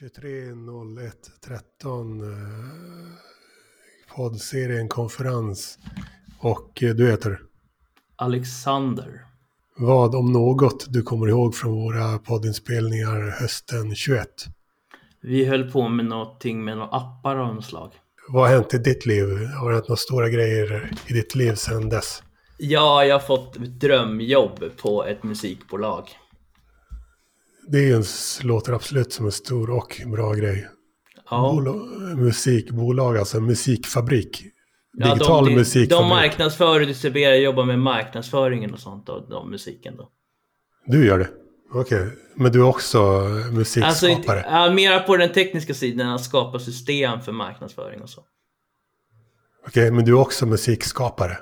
23.01.13 eh, poddserien konferens. Och eh, du heter? Alexander. Vad om något du kommer ihåg från våra poddinspelningar hösten 21? Vi höll på med någonting med några appar av något slag. Vad har hänt i ditt liv? Har det hänt några stora grejer i ditt liv sedan dess? Ja, jag har fått drömjobb på ett musikbolag. Det är en, låter absolut som en stor och bra grej. Ja. Bolag, musikbolag, alltså musikfabrik. Ja, Digital de, de, musikfabrik. de marknadsför och distribuerar, jobbar med marknadsföringen och sånt av de musiken då. Du gör det? Okej. Men du är också Alltså, musikskapare? inte, ja, mera på den tekniska sidan, att skapa system för marknadsföring och så. Okej, men du är också musikskapare?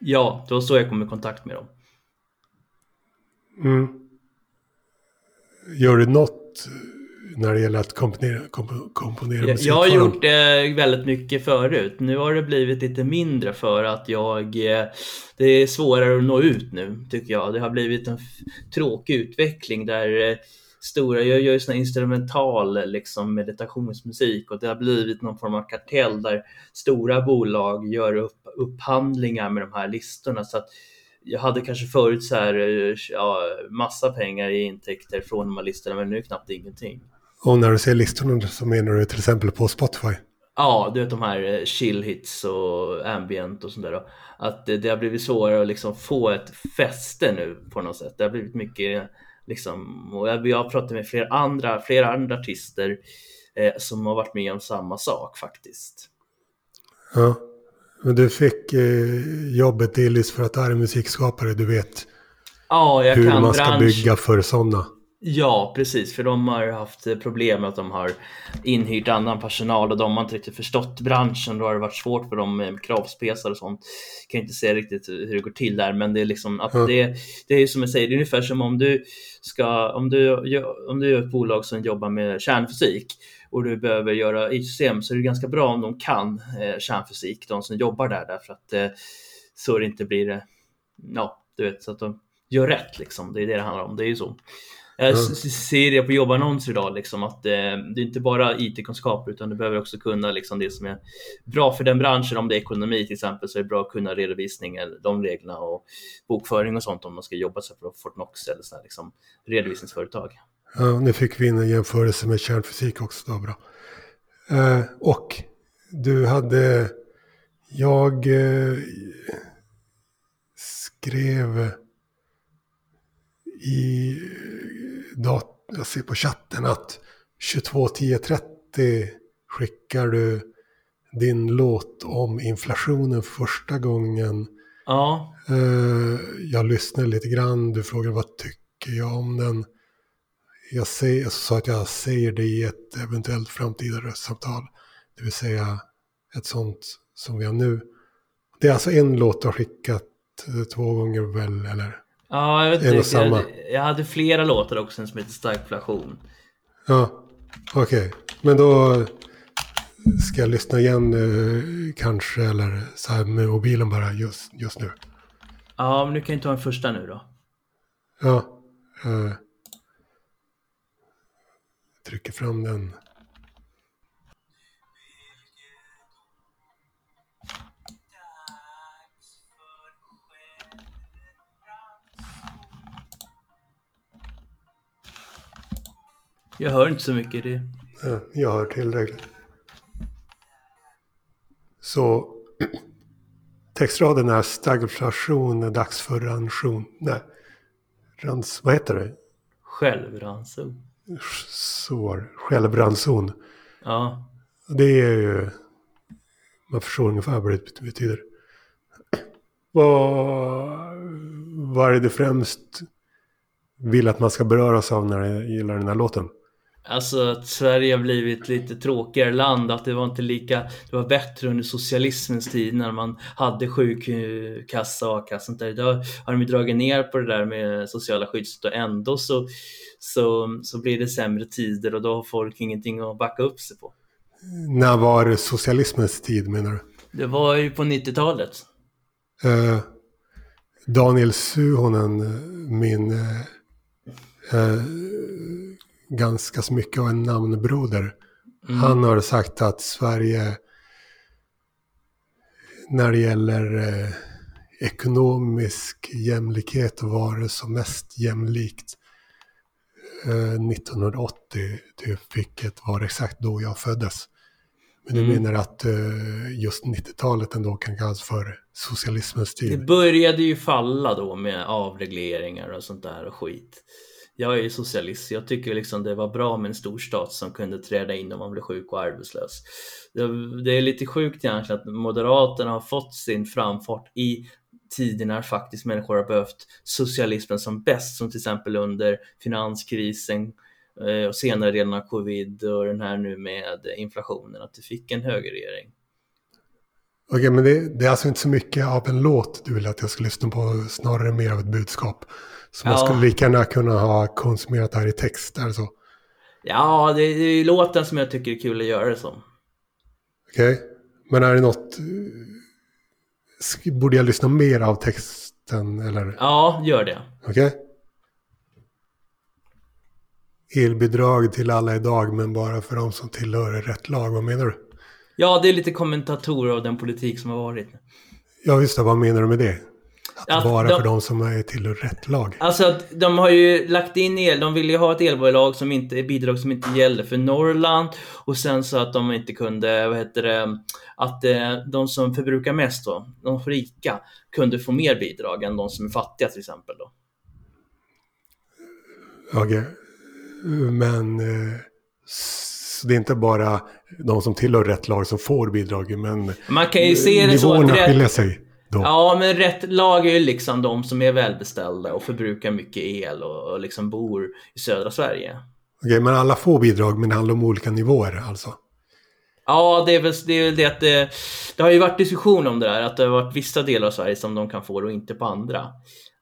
Ja, det var så jag kom i kontakt med dem. Mm. Gör du något när det gäller att komponera, komp- komponera Jag, musik jag har gjort det väldigt mycket förut. Nu har det blivit lite mindre för att jag... eh, Det är svårare att nå ut nu, tycker jag. Det har blivit en tråkig utveckling där eh, stora... Jag gör ju sån instrumental liksom, meditationsmusik och det har blivit någon form av kartell där stora bolag gör upp, upphandlingar med de här listorna. Så att jag hade kanske förut så här, eh, ja, massa pengar i intäkter från de här listorna, men nu är knappt ingenting. Och när du säger listorna så menar du till exempel på Spotify? Ja, du vet de här eh, chill hits och ambient och sånt där. Då. Att det, det har blivit svårare att liksom få ett fäste nu på något sätt. Det har blivit mycket liksom, och jag, jag har pratat med flera andra, flera andra artister eh, som har varit med om samma sak faktiskt. Ja. Men du fick eh, jobbet delvis för att du är musikskapare. Du vet Ja, jag hur kan man ska bransch. bygga för sådana. Ja, precis. För de har haft problem med att de har inhyrt annan personal och de har inte riktigt förstått branschen. Då har det varit svårt för dem med kravspesar och sånt. Kan inte säga riktigt hur det går till där, men det är liksom att Ja. det, det är som jag säger, det är ungefär som om du ska, om du, om du är ett bolag som jobbar med kärnfysik och du behöver göra IT-system så är det ganska bra om de kan eh, kärnfysik, de som jobbar där, därför att eh, så det inte blir, eh, ja, du vet, så att de gör rätt liksom. Det är det det handlar om, det är ju så. Jag Mm. ser det på jobbannonser idag, liksom, att eh, det är inte bara IT-kunskap utan du behöver också kunna liksom, det som är bra för den branschen. Om det är ekonomi till exempel så är det bra att kunna redovisning, eller de reglerna och bokföring och sånt om man ska jobba så här för Fortnox eller så här, liksom, redovisningsföretag. Ja, nu fick vi in en jämförelse med kärnfysik också. Det var bra. Eh, och du hade... Jag eh, skrev i dat- jag ser på chatten att 22.10.30 skickar du din låt om inflationen för första gången. Ja, Eh, jag lyssnade lite grann, du frågade vad tycker jag om den. Jag, säger, jag sa att jag säger det i ett eventuellt framtida röstsamtal. Det vill säga ett sånt som vi har nu. Det är alltså en låt du har skickat eh, två gånger väl, eller? ja jag, vet En inte, jag, jag hade flera låtar också som heter Stagflation. Ja, okej. Men då ska jag lyssna igen eh, kanske, eller så här med mobilen bara just, just nu. Ja, men du kan ju ta den första nu då. Ja. Eh, trycker fram den. Jag hör inte så mycket. Det. Ja, jag hör tillräckligt. Så textraden är stagflation, dags för ranson. Nej, rans, vad heter det? Självranson. Sår, självranson. Ja. Det är ju, man förstår ungefär vad det betyder. Vad, vad är det främst vill att man ska beröras av när det gillar den här låten? Alltså att Sverige har blivit lite tråkigare land, att det var inte lika, det var bättre under socialismens tid när man hade sjukkassa och a-kassa. och sånt där. Idag har de ju dragit ner på det där med sociala skyddsnät och ändå så, så, så blir det sämre tider och då har folk ingenting att backa upp sig på. När var det socialismens tid menar du? Det var ju på 90-talet. Eh, Daniel Suhonen, min eh, eh, ganska så mycket av en namnbroder. Mm. Han har sagt att Sverige när det gäller eh, ekonomisk jämlikhet var som mest jämlikt eh, 1980, typ, vilket var exakt då jag föddes. Men du mm. menar att eh, just 90-talet ändå kan kallas för socialismens tid? Det började ju falla då med avregleringar och sånt där och skit. Jag är ju socialist, jag tycker liksom det var bra med en storstat som kunde träda in om man blev sjuk och arbetslös. Det är lite sjukt egentligen att Moderaterna har fått sin framfart i tider när faktiskt människor har behövt socialismen som bäst, som till exempel under finanskrisen eh, och senare delen av covid och den här nu med inflationen, att du fick en högerregering. Okej, men det, det, är alltså inte så mycket av en låt du vill att jag ska lyssna på, snarare mer av ett budskap. Så ja. man skulle lika gärna kunna ha konsumerat det här i text, är det så? Ja, det, det är låten som jag tycker är kul att göra det som. Okej, okay. men är det något... Borde jag lyssna mer av texten eller? Ja, gör det. Okej. Okay. Elbidrag till alla idag men bara för de som tillhör rätt lag. Vad menar du? Ja, det är lite kommentatorer av den politik som har varit. Ja, just det. Vad menar du med det? Att bara de, för de som är tillhör rätt lag. Alltså, de har ju lagt in el. De vill ju ha ett elbolag som inte, bidrag som inte gäller för Norrland. Och sen så att de inte kunde, vad heter det, att eh, de som förbrukar mest då, de rika, kunde få mer bidrag än de som är fattiga till exempel då. Okej, men eh, det är inte bara de som tillhör rätt lag som får bidrag, men Man kan ju se det så att skiljer sig. Då. Ja, men rätt lag är ju liksom de som är välbeställda och förbrukar mycket el och, och liksom bor i södra Sverige. Okej, men alla får bidrag, men det handlar om olika nivåer alltså? Ja, det är väl det, är väl det att det, det har ju varit diskussion om det där, att det har varit vissa delar av Sverige som de kan få och inte på andra.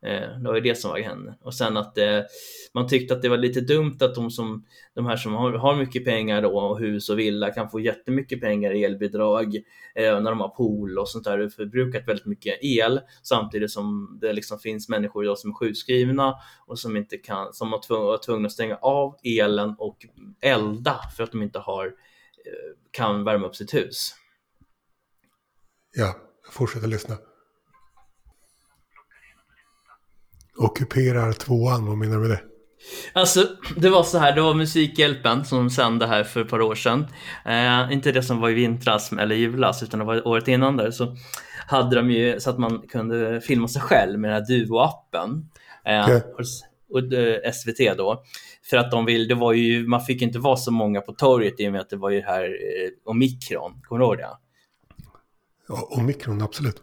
Eh, det var ju det som var henne. Och sen att eh, man tyckte att det var lite dumt att de, som, de här som har, har mycket pengar då, och hus och villa kan få jättemycket pengar i elbidrag eh, när de har pool och sånt där Det förbrukat väldigt mycket el samtidigt som det liksom finns människor idag som är sjukskrivna och som inte kan, som var tvungna att stänga av elen och elda för att de inte har, eh, kan värma upp sitt hus. Ja, jag fortsätter lyssna. Ockuperar tvåan, vad menar du med det? Alltså, det var så här, det var Musikhjälpen som sände här för ett par år sedan. Eh, inte det som var i vintras eller julas, utan det var året innan där. Så hade de ju så att man kunde filma sig själv med den här Duo-appen. Eh, okay. och, och eh, SVT då. För att de vill, det var ju, man fick inte vara så många på torget i och med att det var ju här eh, omikron, kommer du ihåg det? Ja, omikron, absolut.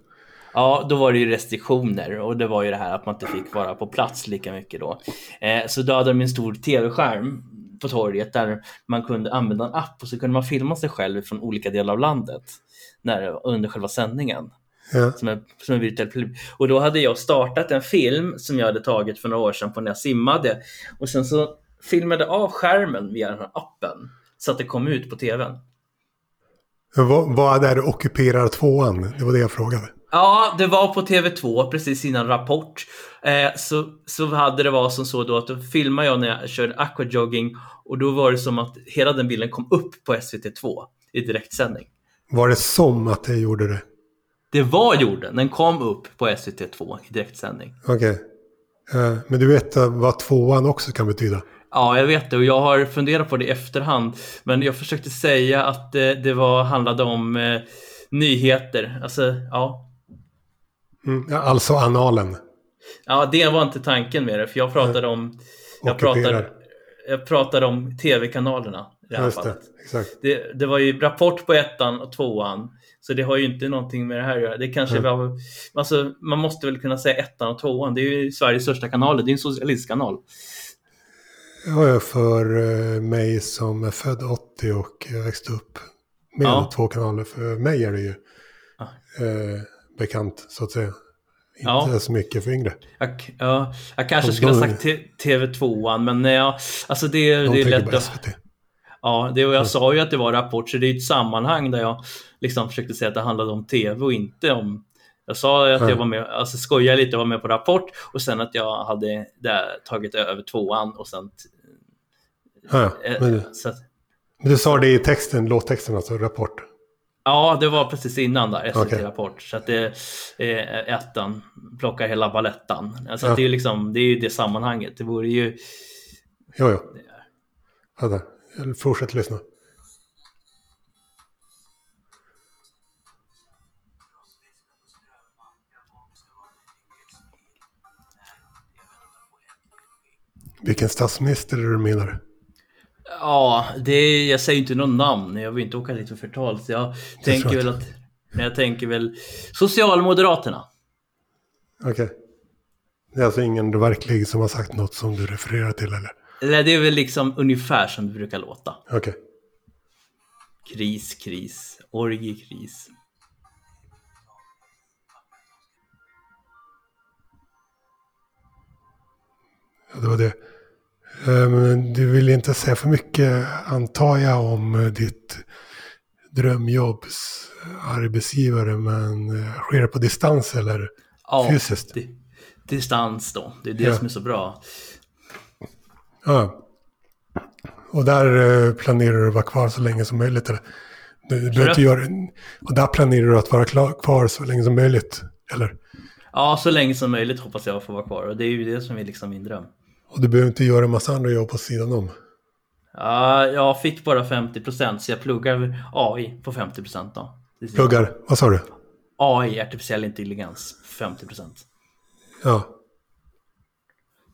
Ja, då var det ju restriktioner och det var ju det här att man inte fick vara på plats lika mycket då. Eh, så då hade de en stor tv-skärm på torget där man kunde använda en app och så kunde man filma sig själv från olika delar av landet när, under själva sändningen. Ja. Som en, som en virtuell. Och då hade jag startat en film som jag hade tagit för några år sedan på när jag simmade. Och sen så filmade av skärmen via den här appen så att det kom ut på tvn. Vad, vad är det ockuperar tvåan? Det var det jag frågade. Ja, det var på TV2 precis innan Rapport. Eh, så, så hade det varit som så då att då filmade jag när jag körde aquajogging och då var det som att hela den bilden kom upp på SVT2 i direktsändning. Var det som att det gjorde det? Det var jorden, den kom upp på SVT2 i direktsändning. Okej. Okay. Eh, men du vet eh, vad tvåan också kan betyda? Ja, jag vet det och jag har funderat på det i efterhand. Men jag försökte säga att det, det var, handlade om eh, nyheter. Alltså, ja, Mm, alltså analen. Ja, det var inte tanken med det, för jag pratade om... Jag pratade, jag pratade om tv-kanalerna i det här fallet. Det. Det, det, var ju Rapport på ettan och tvåan. Så det har ju inte någonting med det här att göra. Det kanske mm. var... Alltså, man måste väl kunna säga ettan och tvåan. Det är ju Sveriges största kanaler. Det är en socialistkanal. Ja, för eh, mig som är född 80 och växte upp med ja. två kanaler. För mig är det ju ja. eh, bekant så att säga. Inte ja. så mycket för yngre. Jag, ja, jag kanske de, skulle ha sagt TV2an, men ja, alltså det, de det är lätt att... Ja, det, jag sa ju att det var Rapport, så det är ett sammanhang där jag liksom försökte säga att det handlade om TV och inte om... Jag sa att jag var med, alltså skojade lite och var med på Rapport och sen att jag hade där, tagit över tvåan och sen Ja, Eh, men, Så att, men du sa det i texten, låttexten, alltså rapport. Ja, det var precis innan där, SVT Okej. Rapport. Så att det är ettan, plockar hela balettan. Alltså Ja. det är liksom, det är ju det sammanhanget. Det vore ju, Jo, jo. Vänta, fortsätt lyssna. Vilken statsminister är det du menar? Ja, det jag säger inte någon namn. Jag vill inte åka dit för förtal. Så jag tänker väl jag att, jag tänker väl Socialdemokraterna. Okej. Det är alltså ingen verklig som har sagt något som du refererar till, eller? Eller det är väl liksom ungefär som det brukar låta. Okej. Kris, kris, orgiekris. Ja, det var det. Eh, du vill inte säga för mycket, antar jag, om eh, ditt drömjobbs arbetsgivare, men eh, sker det på distans eller Ja, fysiskt? di- distans då. Det är det Ja. som är så bra. Ja. Och där planerar du att vara kvar så länge som möjligt? Eller? Du, du inte göra, och där planerar du att vara klar, kvar så länge som möjligt? Eller? Ja, så länge som möjligt hoppas jag få vara kvar. Och det är ju det som är liksom min dröm. Och du behöver inte göra en massa andra jobb på sidan om? Ja, jag fick bara 50% så jag pluggar AI på 50% då. Pluggar, vad sa du? AI, artificiell intelligens, 50%. Ja,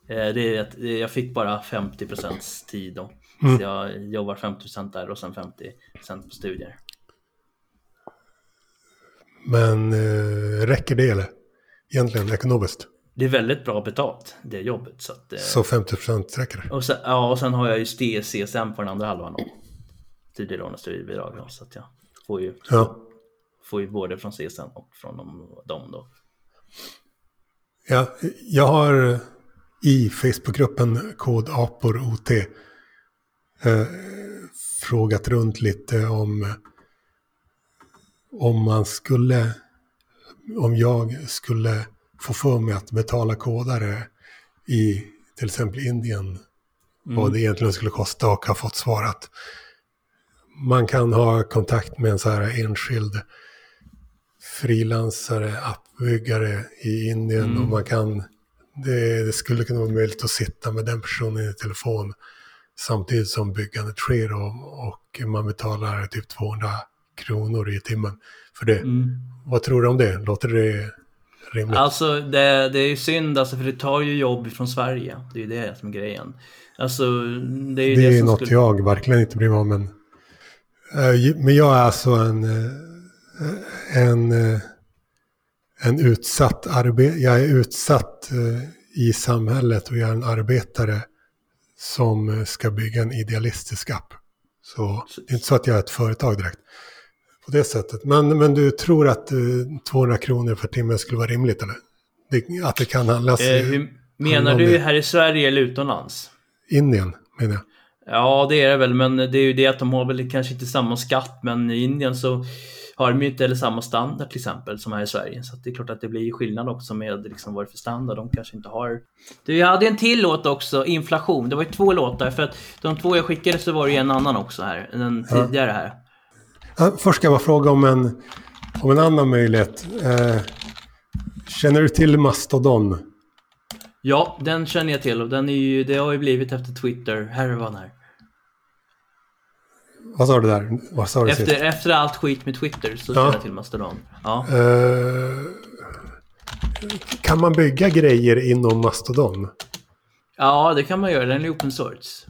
Eh, Det är att eh, jag fick bara 50% tid då. Mm. Så jag jobbar 50% där och sen 50% på studier. men eh, räcker det eller? Egentligen ekonomiskt? Det är väldigt bra betalt, det jobbet. Så att, eh, Så 50% räcker? och, sen, ja, och sen har jag ju STCSM på den andra halvan då. Studielån och studiebidrag då, så att jag får ju, Ja. får ju både från CSN och från dem, dem då. Ja, jag har eh, i Facebookgruppen kod apor OT eh, frågat runt lite om om man skulle om jag skulle få för mig att betala kodare i till exempel Indien vad det egentligen skulle kosta och har fått svar att man kan ha kontakt med en så här enskild frilansare, appbyggare i Indien och man kan, det, det skulle kunna vara möjligt att sitta med den personen i telefon samtidigt som byggandet sker och, och man betalar typ 200 kronor i timmen för det. Vad tror du om det? Låter det rimligt? Alltså det, det är ju synd alltså för det tar ju jobb från Sverige. Det är ju det som är grejen. Alltså det är ju det det, är som något skulle... jag verkligen inte bryr mig om. Men, Eh, men jag är alltså en, eh, en, eh, en utsatt arbete. Jag är utsatt i samhället och jag är en arbetare som ska bygga en idealistisk app. Så det är inte så att jag är ett företag direkt. På det sättet. Men, men du tror att eh, 200 kronor per timme skulle vara rimligt eller? Det, att det kan handlas Eh, hur, menar du här i Sverige eller utomlands? Indien menar jag. Ja, det är det väl, men det är ju det att de har väl kanske inte samma skatt, men i Indien så har de ju inte eller samma standard till exempel som här i Sverige. Så det är klart att det blir skillnad också med liksom vad det är för standard. De kanske inte har... Du, jag hade en till låt också, Inflation. Det var ju två låtar, för att de två jag skickade så var det ju en annan också här, den tidigare här. Ja, Först ska jag bara fråga om en, om en annan möjlighet. Eh, känner du till Mastodon? Ja, den känner jag till och den är ju, det har ju blivit efter Twitter-härvan här. Vad sa du där? Vad sa du sist? Efter, efter allt skit med Twitter så känner jag till Mastodon. Ja. Eh, kan man bygga grejer inom Mastodon? ja, det kan man göra. Den är open source.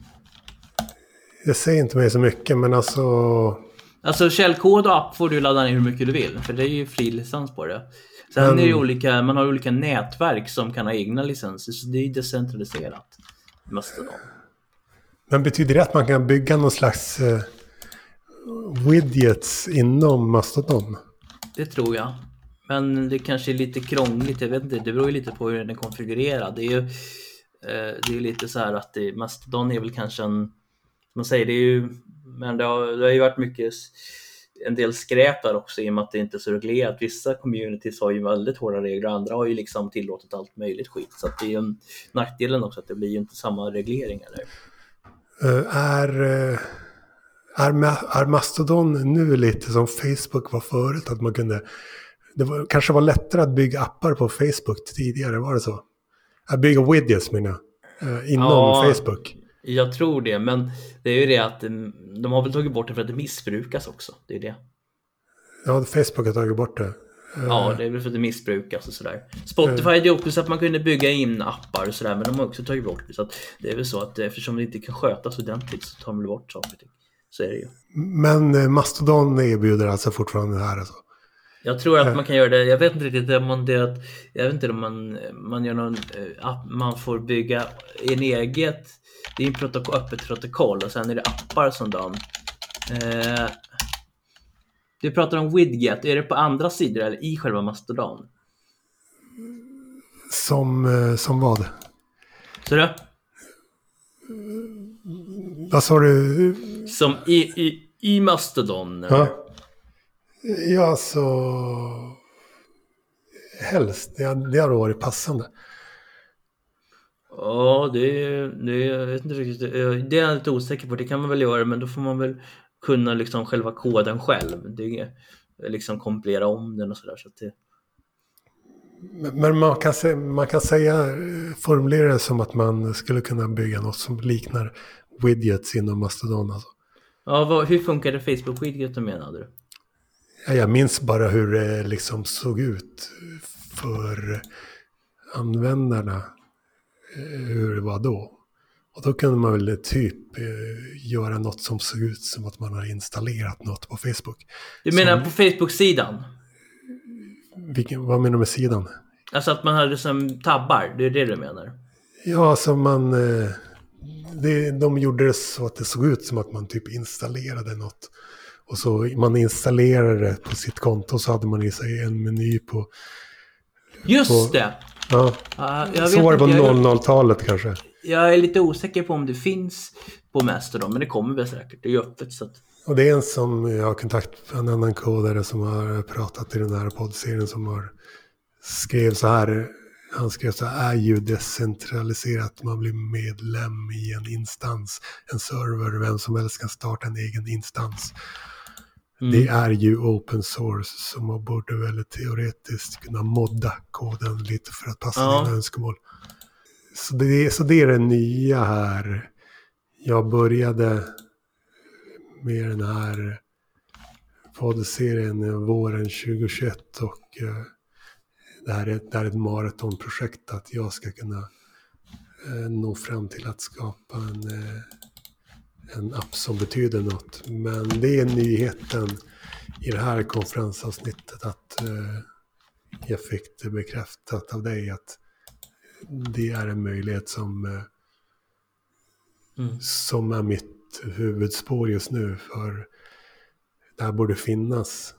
Det säger inte mig så mycket, men alltså... Alltså källkod och app får du ladda ner hur mycket du vill, för det är ju fri licens på det. Sen Men- är det olika, man har olika nätverk som kan ha egna licenser, så det är ju decentraliserat. Mastodon. Men betyder det att man kan bygga någon slags eh, widgets inom Mastodon? Det tror jag. Men det kanske är lite krångligt, jag vet inte, det beror ju lite på hur den är konfigurerad. Det är ju eh, det är lite så här att det, Mastodon är väl kanske en, som man säger, det är ju, men det har, det har ju varit mycket en del skräp där också i och med att det inte är så reglerat. Vissa communities har ju väldigt hårda regler, andra har ju liksom tillåtit allt möjligt skit. Så att det är ju en nackdelen också att det blir ju inte samma regleringar där. Eh, är, eh, är, är Mastodon nu lite som Facebook var förut? Att man kunde... Det var, kanske var lättare att bygga appar på Facebook tidigare, var det så? Att bygga widgets menar jag. eh, Inom Ja. Facebook. Jag tror det, men det är ju det att mm, de har väl tagit bort det för att det missbrukas också. Det är det. Ja, Facebook har tagit bort det. Eh, Ja, det är väl för att det missbrukas och sådär. Spotify hade ju också så att man kunde bygga in appar och sådär, men de har också tagit bort det. Så att det är väl så att eftersom det inte kan skötas ordentligt så tar väl bort saker och ting. Så är det ju. Men eh, Mastodon erbjuder alltså fortfarande det här alltså. Jag tror att man kan göra det. Jag vet inte riktigt om man det att, jag vet inte om man, man gör någon eh, app, man får bygga en eget, det är en protokoll, öppet protokoll och sen är det appar som de eh, Du pratar om widget, är det på andra sidor eller i själva Mastodon? Som, eh, som vad? Så det, Vad sa du? som i, i, i Mastodon? Ja. Ja, så... Helst. Det, det hade varit passande. Ja, det, är- det, är- jag vet inte riktigt. Det är jag lite osäker på. Det kan man väl göra, men då får man väl kunna liksom själva koden själv. Det är liksom kompilera om den och sådär. Så att det, Men man kan, sä- man kan säga, eh, formulera det som att man skulle kunna bygga något som liknar widgets inom Mastodon. Alltså. ja, vad, hur funkar det Facebook-widgeten menade du? Ja, Jag minns bara hur det liksom såg ut för användarna. Eh, Hur det var då. Och då kunde man väl typ eh, göra något som såg ut som att man har installerat något på Facebook. Du menar Som- på Facebook-sidan? Vilken, vad menar du med sidan? Alltså att man hade som tabbar, det är det du menar? Ja, alltså man... eh, Det, de gjorde det så att det såg ut som att man typ installerade något. Och så man installerade det på sitt konto så hade man i sig en meny på... Just På- det! Ja, Ja, jag, så vet var det på inte, jag, 00-talet kanske. jag är lite osäker på om det finns på Mastodon, men det kommer väl säkert. Det är ju öppet så att... Och det är en som jag har kontakt med, en annan kodare som har pratat i den här poddserien som har skrev så här. Han skrev så här, är ju decentraliserat, man blir medlem i en instans, en server, vem som helst kan starta en egen instans. Mm. Det är ju open source, så man borde väl teoretiskt kunna modda koden lite för att passa Ja. dina önskemål. Så det, så det är det nya här. Jag började med den här poddserien våren 2021 och eh, det här är, det här är ett maratonprojekt att jag ska kunna eh, nå fram till att skapa en, eh, en app som betyder något. Men det är nyheten i det här konferensavsnittet att eh, jag fick det bekräftat av dig att det är en möjlighet som, eh, Mm. som är mitt huvudspår just nu. För det här borde finnas.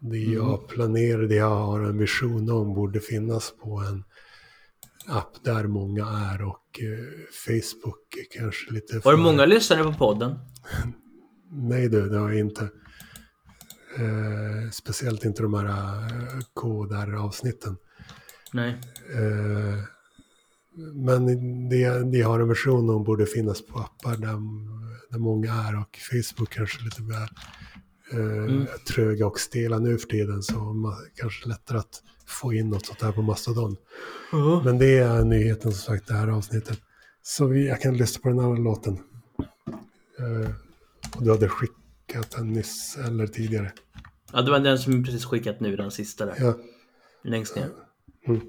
Det jag planerar, det jag har en vision om borde finnas på en app där många är och eh, Facebook kanske lite Var det många lyssnare på podden? Nej du, det har jag inte. Eh, speciellt inte de här eh, kodar-avsnitten. Nej. Eh, men det, det har en version om borde finnas på appar där, där många är och Facebook kanske lite väl eh, tröga och stela nu för tiden så man, kanske lättare att få in något sånt här på Mastodon. Men det är nyheten som sagt det här avsnittet. Så vi, jag kan lyssna på den här låten. Eh, och du hade skickat den nyss eller tidigare. Ja, det var den som precis skickat nu, den sista där. Ja. Längst ner. Mm.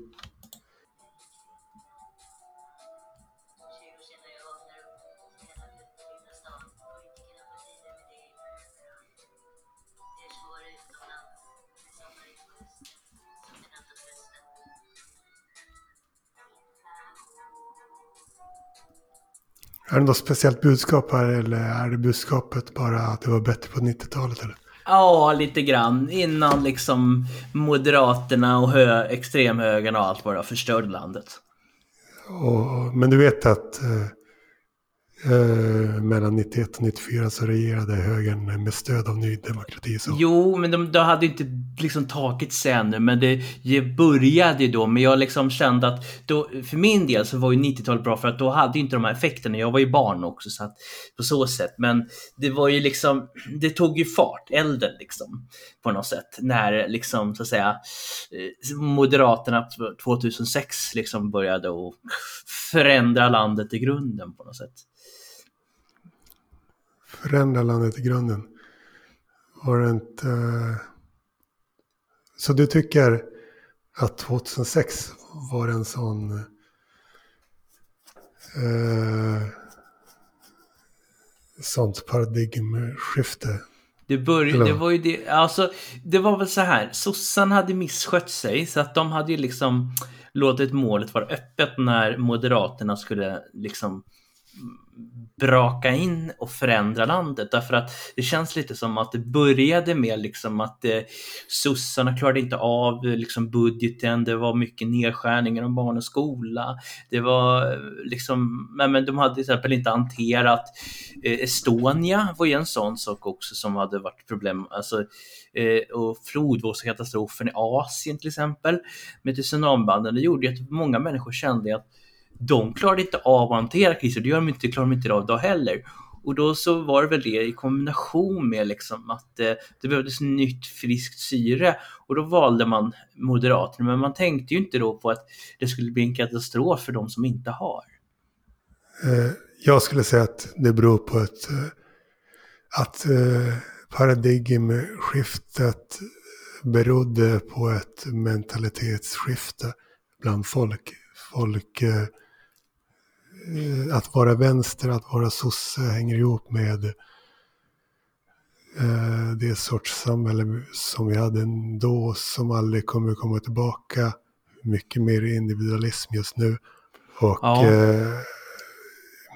Är det något speciellt budskap här eller är det budskapet bara att det var bättre på 90-talet? Eller? Ja, lite grann. Innan liksom Moderaterna och hö extremhögern och allt bara förstörde landet. Och, men du vet att eh, Eh, mellan 91 och 94 så regerade högern med stöd av Ny Demokrati. Så. Jo, men de, de hade inte liksom tagit sig ännu, men det, det började ju då. Men jag liksom kände att då, för min del så var ju 90-talet bra för att då hade inte de här effekterna. Jag var ju barn också så att på så sätt. Men det var ju liksom, det tog ju fart, elden liksom på något sätt när liksom så att säga eh, Moderaterna 2006 liksom började och förändra landet i grunden på något sätt förändra landet i grunden. Var det inte... Så du tycker att 2006 var en sån... Eh, sånt paradigmskifte? Det, började, det var ju det, alltså, det var väl så här, sossarna hade misskött sig så att de hade ju liksom låtit målet vara öppet när Moderaterna skulle liksom braka in och förändra landet. Därför att det känns lite som att det började med liksom att eh, sossarna klarade inte av eh, liksom budgeten. Det var mycket nedskärningar om barn och skola. Det var eh, liksom, men de hade till exempel inte hanterat eh, Estonia var ju en sån sak också som hade varit problem. Alltså, eh, och flodvågskatastrofen i Asien till exempel med tsunamibanden. Det gjorde ju att många människor kände att de klarade inte av att hantera kriser, det gör de inte, klarar de inte av idag heller. Och då så var det väl det i kombination med liksom att eh, det behövdes nytt friskt syre och då valde man Moderaterna. Men man tänkte ju inte då på att det skulle bli en katastrof för de som inte har. Eh, jag skulle säga att det beror på ett, eh, att eh, paradigmskiftet berodde på ett mentalitetsskifte bland folk. Folk Eh, att vara vänster, att vara sosse hänger ihop med eh, det sorts samhälle som vi hade då som aldrig kommer komma tillbaka. Mycket mer individualism just nu. Och ja. eh,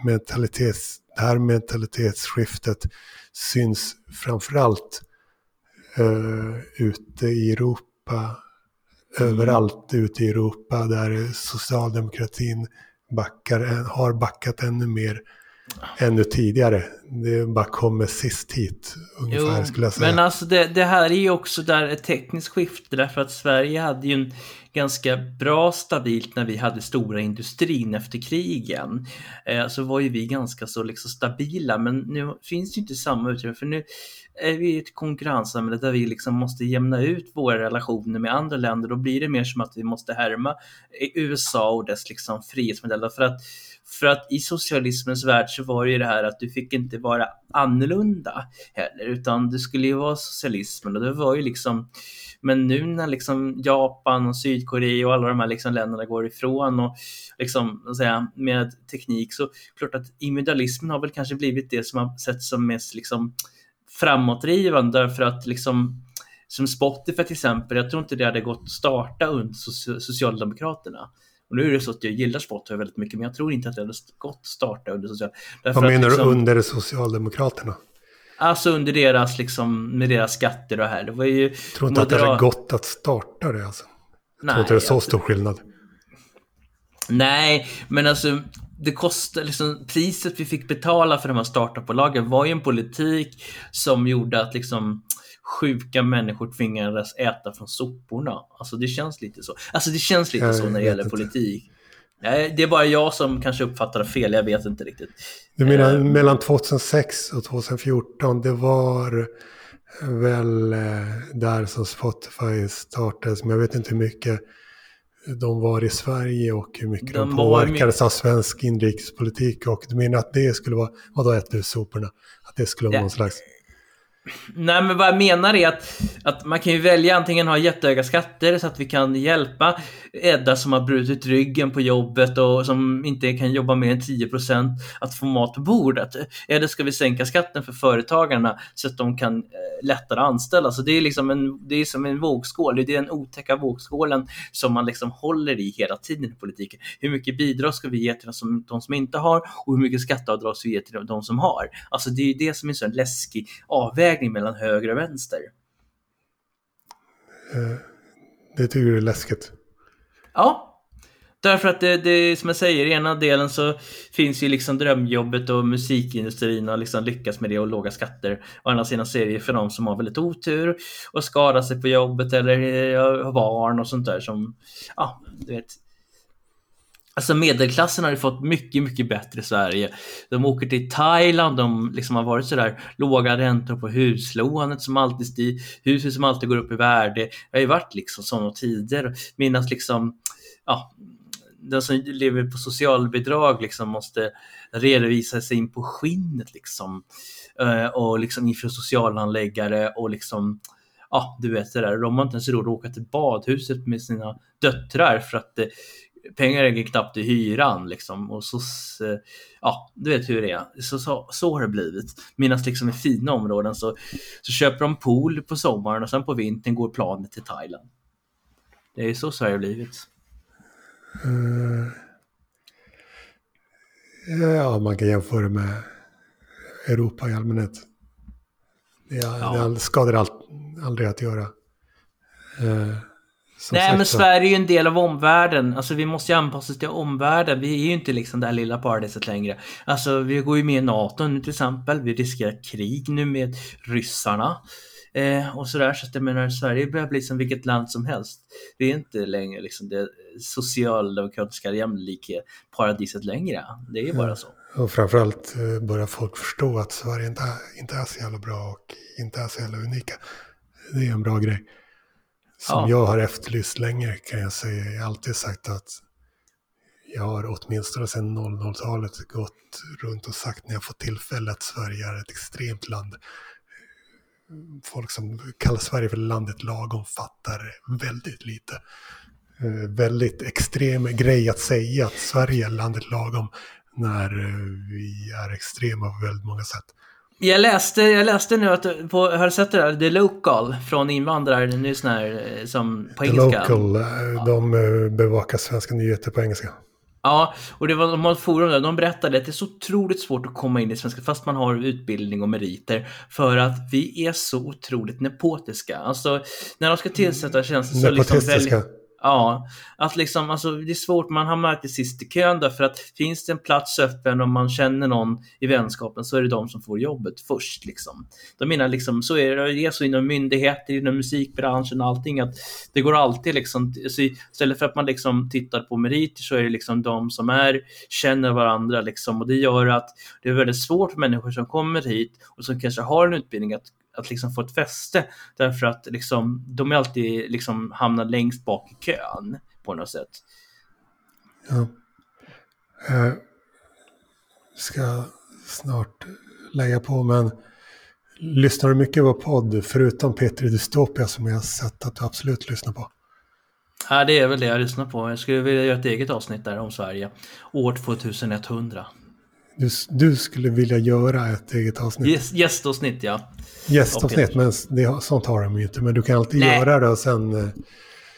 mentalitets, det här mentalitetsskiftet syns framförallt eh, ute i Europa. Mm. Överallt ute i Europa där socialdemokratin backar, har backat ännu mer ännu tidigare. Det bara kommer sist hit, ungefär jo, skulle jag säga. Men alltså det, det, här är ju också där ett tekniskt skifte, därför att Sverige hade ju en ganska bra stabilt när vi hade stora industrin efter krigen. Eh, så var ju vi ganska så liksom stabila, men nu finns det inte samma utrymme, för nu är vi i ett konkurrenssamhälle där vi liksom måste jämna ut våra relationer med andra länder. Då blir det mer som att vi måste härma USA och dess liksom frihetsmodeller. För att, för att i socialismens värld så var det ju det här att du fick inte vara annorlunda heller, utan det skulle ju vara socialismen och det var ju liksom men nu när liksom Japan och Sydkorea och alla de här liksom länderna går ifrån och liksom, säga, med teknik så klart att individualismen har väl kanske blivit det som har sett som mest liksom framåtdrivande därför att liksom som Spotify till exempel, jag tror inte det hade gått att starta under Socialdemokraterna. Och nu är det så att jag gillar Spotify väldigt mycket, men jag tror inte att det hade gått att starta under Socialdemokraterna. Vad menar liksom, du under Socialdemokraterna? Alltså under deras, liksom, med deras skatter och här. Det var ju... Jag tror inte moderat... att det hade gått att starta det alltså. Jag Nej, tror inte det är så alltså... stor skillnad. Nej, men alltså det kostar, liksom, priset vi fick betala för de här startupbolagen var ju en politik som gjorde att liksom sjuka människor tvingades äta från soporna. Alltså det känns lite så. Alltså det känns lite jag så när det gäller inte. politik. Nej, det är bara jag som kanske uppfattar det fel, jag vet inte riktigt. Du menar uh, mellan 2006 och 2014, det var väl eh, där som Spotify startades, men jag vet inte hur mycket de var i Sverige och hur mycket de, de påverkades av svensk inrikespolitik. Och du menar att det skulle vara, vadå äta ur soporna? Att det skulle vara ja. någon slags Nej, men vad jag menar är att, att man kan ju välja antingen ha jättehöga skatter så att vi kan hjälpa Edda som har brutit ryggen på jobbet och som inte kan jobba mer än 10% att få mat på bordet. Eller ska vi sänka skatten för företagarna så att de kan eh, lättare anställa? Så det är liksom en, det är som en vågskål. Det är den otäcka vågskålen som man liksom håller i hela tiden i politiken. Hur mycket bidrag ska vi ge till de som, de som inte har och hur mycket skatteavdrag ska vi ge till de som har? Alltså det är det som är en sån läskig avvägning avvägning mellan höger och vänster. Eh, det tycker du är läskigt? Ja. Därför att det, det som jag säger, i ena delen så finns ju liksom drömjobbet och musikindustrin och liksom lyckas med det och låga skatter. Å andra sidan så är det för de som har väldigt otur och skadar sig på jobbet eller har barn och sånt där som, ja, du vet. Alltså medelklassen har ju fått mycket, mycket bättre i Sverige. De åker till Thailand, de liksom har varit sådär låga räntor på huslånet som alltid stiger, huset som alltid går upp i värde. Det har ju varit liksom sådana tider. Medan liksom, ja, den som lever på socialbidrag liksom måste redovisa sig in på skinnet liksom. Eh, och liksom inför socialhandläggare och liksom Ja, du vet det där. De har inte ens råd att åka till badhuset med sina döttrar för att eh, pengar räcker knappt i hyran liksom. Och så, eh, ja, du vet hur det är. Så, så, så har det blivit. Medan liksom i fina områden så, så köper de pool på sommaren och sen på vintern går planet till Thailand. Det är så Sverige har blivit. Uh, ja, man kan jämföra med Europa i allmänhet. Det, ja. det skadar all, aldrig att göra. Uh, Nej, men Sverige är ju en del av omvärlden. Alltså vi måste ju anpassa oss till omvärlden. Vi är ju inte liksom det här lilla paradiset längre. Alltså vi går ju med i NATO nu till exempel. Vi riskerar krig nu med ryssarna. Eh, och sådär, så att jag menar Sverige börjar bli som vilket land som helst. Det är inte längre liksom det socialdemokratiska jämlikhet paradiset längre. Det är ju bara så. Och framförallt eh, börjar folk förstå att Sverige inte är, inte är så jävla bra och inte är så jävla unika. Det är en bra grej. Som ja. jag har efterlyst länge kan jag säga. Jag har alltid sagt att jag har åtminstone sedan 00-talet gått runt och sagt när jag fått tillfälle att Sverige är ett extremt land folk som kallar Sverige för landet lagom fattar väldigt lite. Eh, väldigt extrem grej att säga att Sverige är landet lagom när eh, vi är extrema på väldigt många sätt. Jag läste, jag läste nu att, på, har du sett det där? The Local från invandrare, nu sån här eh, som på The engelska. The Local, ja. de bevakar svenska nyheter på engelska. Ja, och det var, de har ett forum där, de berättade att det är så otroligt svårt att komma in i svenska fast man har utbildning och meriter för att vi är så otroligt nepotiska. Alltså när de ska tillsätta tjänster så liksom väljer, Ja, att liksom, alltså, det är svårt, man hamnar alltid sist i kön därför att finns det en plats öppen och man känner någon i vänskapen så är det de som får jobbet först. Liksom. De menar liksom, så är det, det är så inom myndigheter, inom musikbranschen och allting att det går alltid liksom, så istället för att man liksom tittar på meriter så är det liksom de som är, känner varandra liksom och det gör att det är väldigt svårt för människor som kommer hit och som kanske har en utbildning att att liksom få ett fäste. Därför att liksom, de är alltid liksom hamnar längst bak i kön på något sätt. Ja. Jag ska snart lägga på, men lyssnar du mycket på podd, förutom Petri Dystopia som jag har sett att du absolut lyssnar på? Ja, det är väl det jag lyssnar på. Jag skulle vilja göra ett eget avsnitt där om Sverige. År 2100. Du, du skulle vilja göra ett eget avsnitt? Gäst, gästavsnitt, ja. Gästavsnitt, men det, sånt har de ju inte. Men du kan alltid Nej. göra det och sen... Eh,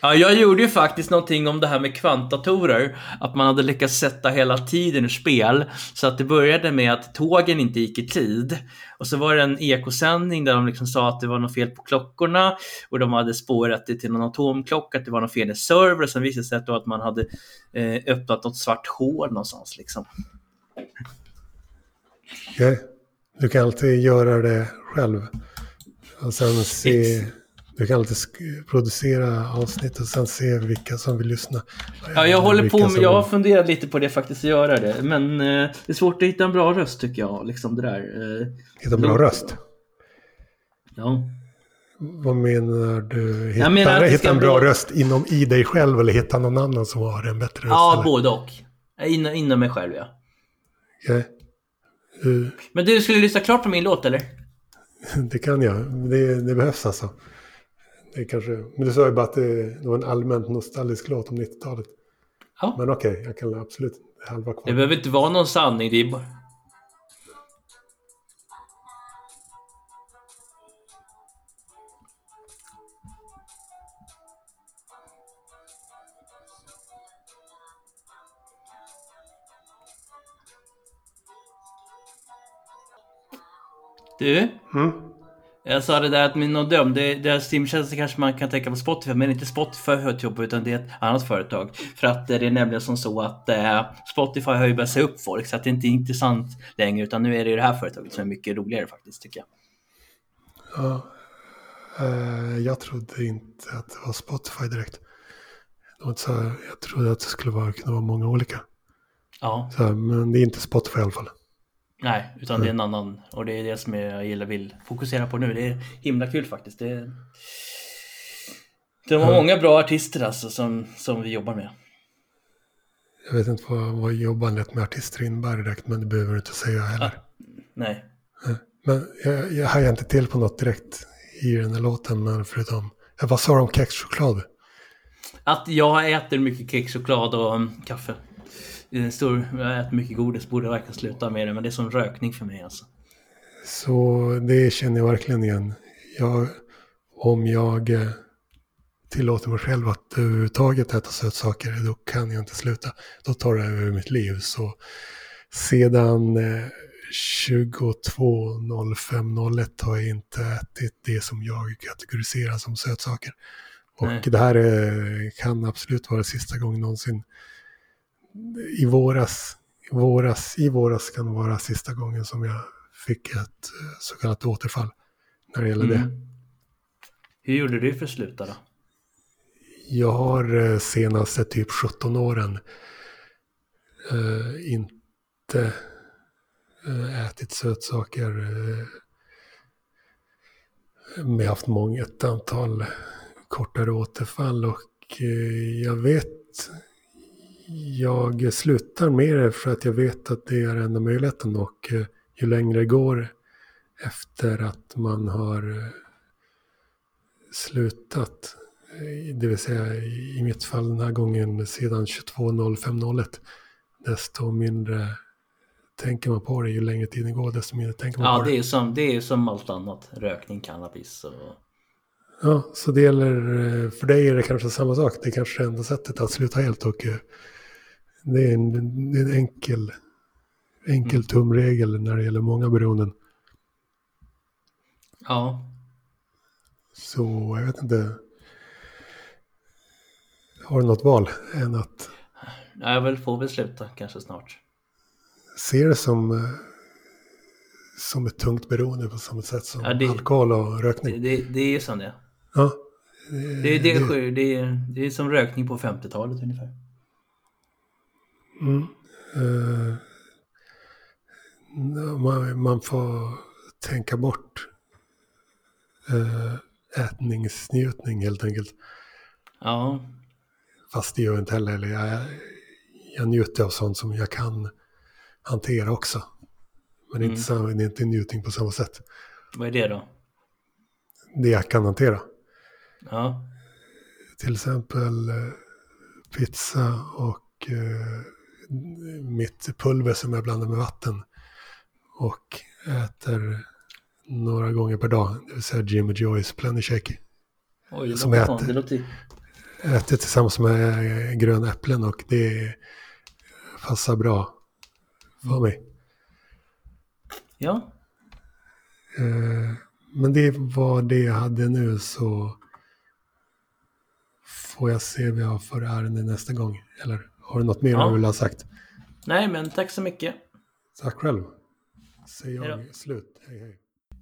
ja, jag gjorde ju faktiskt någonting om det här med kvantdatorer. Att man hade lyckats sätta hela tiden ur spel. Så att det började med att tågen inte gick i tid. Och så var det en ekosändning där de liksom sa att det var något fel på klockorna. Och de hade spårat det till någon atomklocka, att det var något fel i server. Och sen visade det sig att man hade eh, öppnat något svart hål någonstans liksom. Okay. Du kan alltid göra det själv. Och sen se... Du kan alltid producera avsnitt och sen se vilka som vill lyssna. Ja, jag håller på med, jag har funderat lite på det faktiskt, att göra det. Men eh, det är svårt att hitta en bra röst tycker jag. Liksom det där. Eh, hitta en bra röst? Ja. Vad menar du? Hitta, menar hitta en bra, bra röst inom i dig själv eller hitta någon annan som har en bättre röst? Ja, eller? både och. Inom, inom mig själv, ja. Okay. Uh, Men du skulle lyssna klart på min låt eller? Det kan jag. Det, det behövs alltså. Det kanske, men du sa ju bara att det, det var en allmänt nostalgisk låt om 90-talet. Ja. Men okej, okay, jag kan absolut halva kvar. Det behöver inte vara någon sanning. Det är bara... Du? Mm. Jag sa det där att min döm, det, är simtjänster kanske man kan tänka på Spotify, men inte Spotify hör till utan det är ett annat företag. För att det är nämligen som så att eh, Spotify har ju börjat se upp folk, så att det inte är intressant längre, utan nu är det det här företaget som är mycket roligare faktiskt, tycker jag. Ja, eh, jag trodde inte att det var Spotify direkt. Så, jag trodde att det skulle vara, kunna vara många olika. Ja. Så, men det är inte Spotify i alla fall. Nej, utan det är en annan. Och det är det som jag gillar vill fokusera på nu. Det är himla kul faktiskt. Det är... De har många bra artister alltså som, som vi jobbar med. Jag vet inte vad, vad jobbandet med artister innebär direkt, men det behöver du inte säga heller. Ah, nej. Men jag, jag hajar inte till på något direkt i den här låten, men förutom... Ja, vad sa du om kexchoklad? Att jag äter mycket kexchoklad och um, kaffe. Stor, jag äter mycket godis, borde verkligen sluta med det, men det är som rökning för mig alltså. Så det känner jag verkligen igen. Jag, om jag eh, tillåter mig själv att överhuvudtaget äta sötsaker, då kan jag inte sluta. Då tar det över mitt liv. Så sedan eh, 22.05.01 har jag inte ätit det som jag kategoriserar som sötsaker. Och Nej. det här eh, kan absolut vara sista gången någonsin. I våras, i våras, i våras kan det vara sista gången som jag fick ett eh, så kallat återfall när det gäller det. Mm. Hur gjorde du för att sluta då? Jag har eh, senaste typ 17 åren eh, inte eh, ätit sötsaker. Eh, men jag har haft många, ett antal kortare återfall och eh, jag vet, jag slutar med det för att jag vet att det är enda möjligheten och eh, ju längre det går efter att man har eh, slutat, eh, det vill säga i mitt fall den här gången sedan 22.05.01, desto mindre tänker man på det. Ju längre tiden går, desto mindre tänker man Ja, på det. det är som, det är som allt annat. Rökning, cannabis och... Ja, så det gäller, för dig är det kanske samma sak. Det är kanske det enda sättet att sluta helt och det är en, det en enkel, enkel Mm. tumregel när det gäller många beroenden. Ja. Så jag vet inte. Har du något val än att Jag väl får väl sluta kanske snart. se det som, eh, som ett tungt beroende på samma sätt som Ja, det- alkohol och Det, rökning? det, det är ju som det. Ja, Det, det, är, det, är, det är som rökning på 50-talet ungefär. Mm. Eh, man, man får tänka bort uh, ätningsnjutning helt enkelt. Ja. Fast det gör jag inte heller. Eller jag, jag njuter av sånt som jag kan hantera också. Men är inte, det är inte njutning på samma sätt. Vad är det då? Det jag kan hantera. Ja. Till exempel eh, pizza och eh, mitt pulver som jag blandar med vatten. Och äter några gånger per dag. Det vill säga Jimmy Joys Plenty Shake. Oj, Som låter, äter. låter Äter tillsammans med gröna äpplen och det passar bra för mig. Ja. Eh, Men det var det jag hade nu så får jag se vad jag har för ärende nästa gång. Eller har du något mer Ja. du vill ha sagt? Nej, men tack så mycket. Tack själv. Säger jag slut. Hej hej.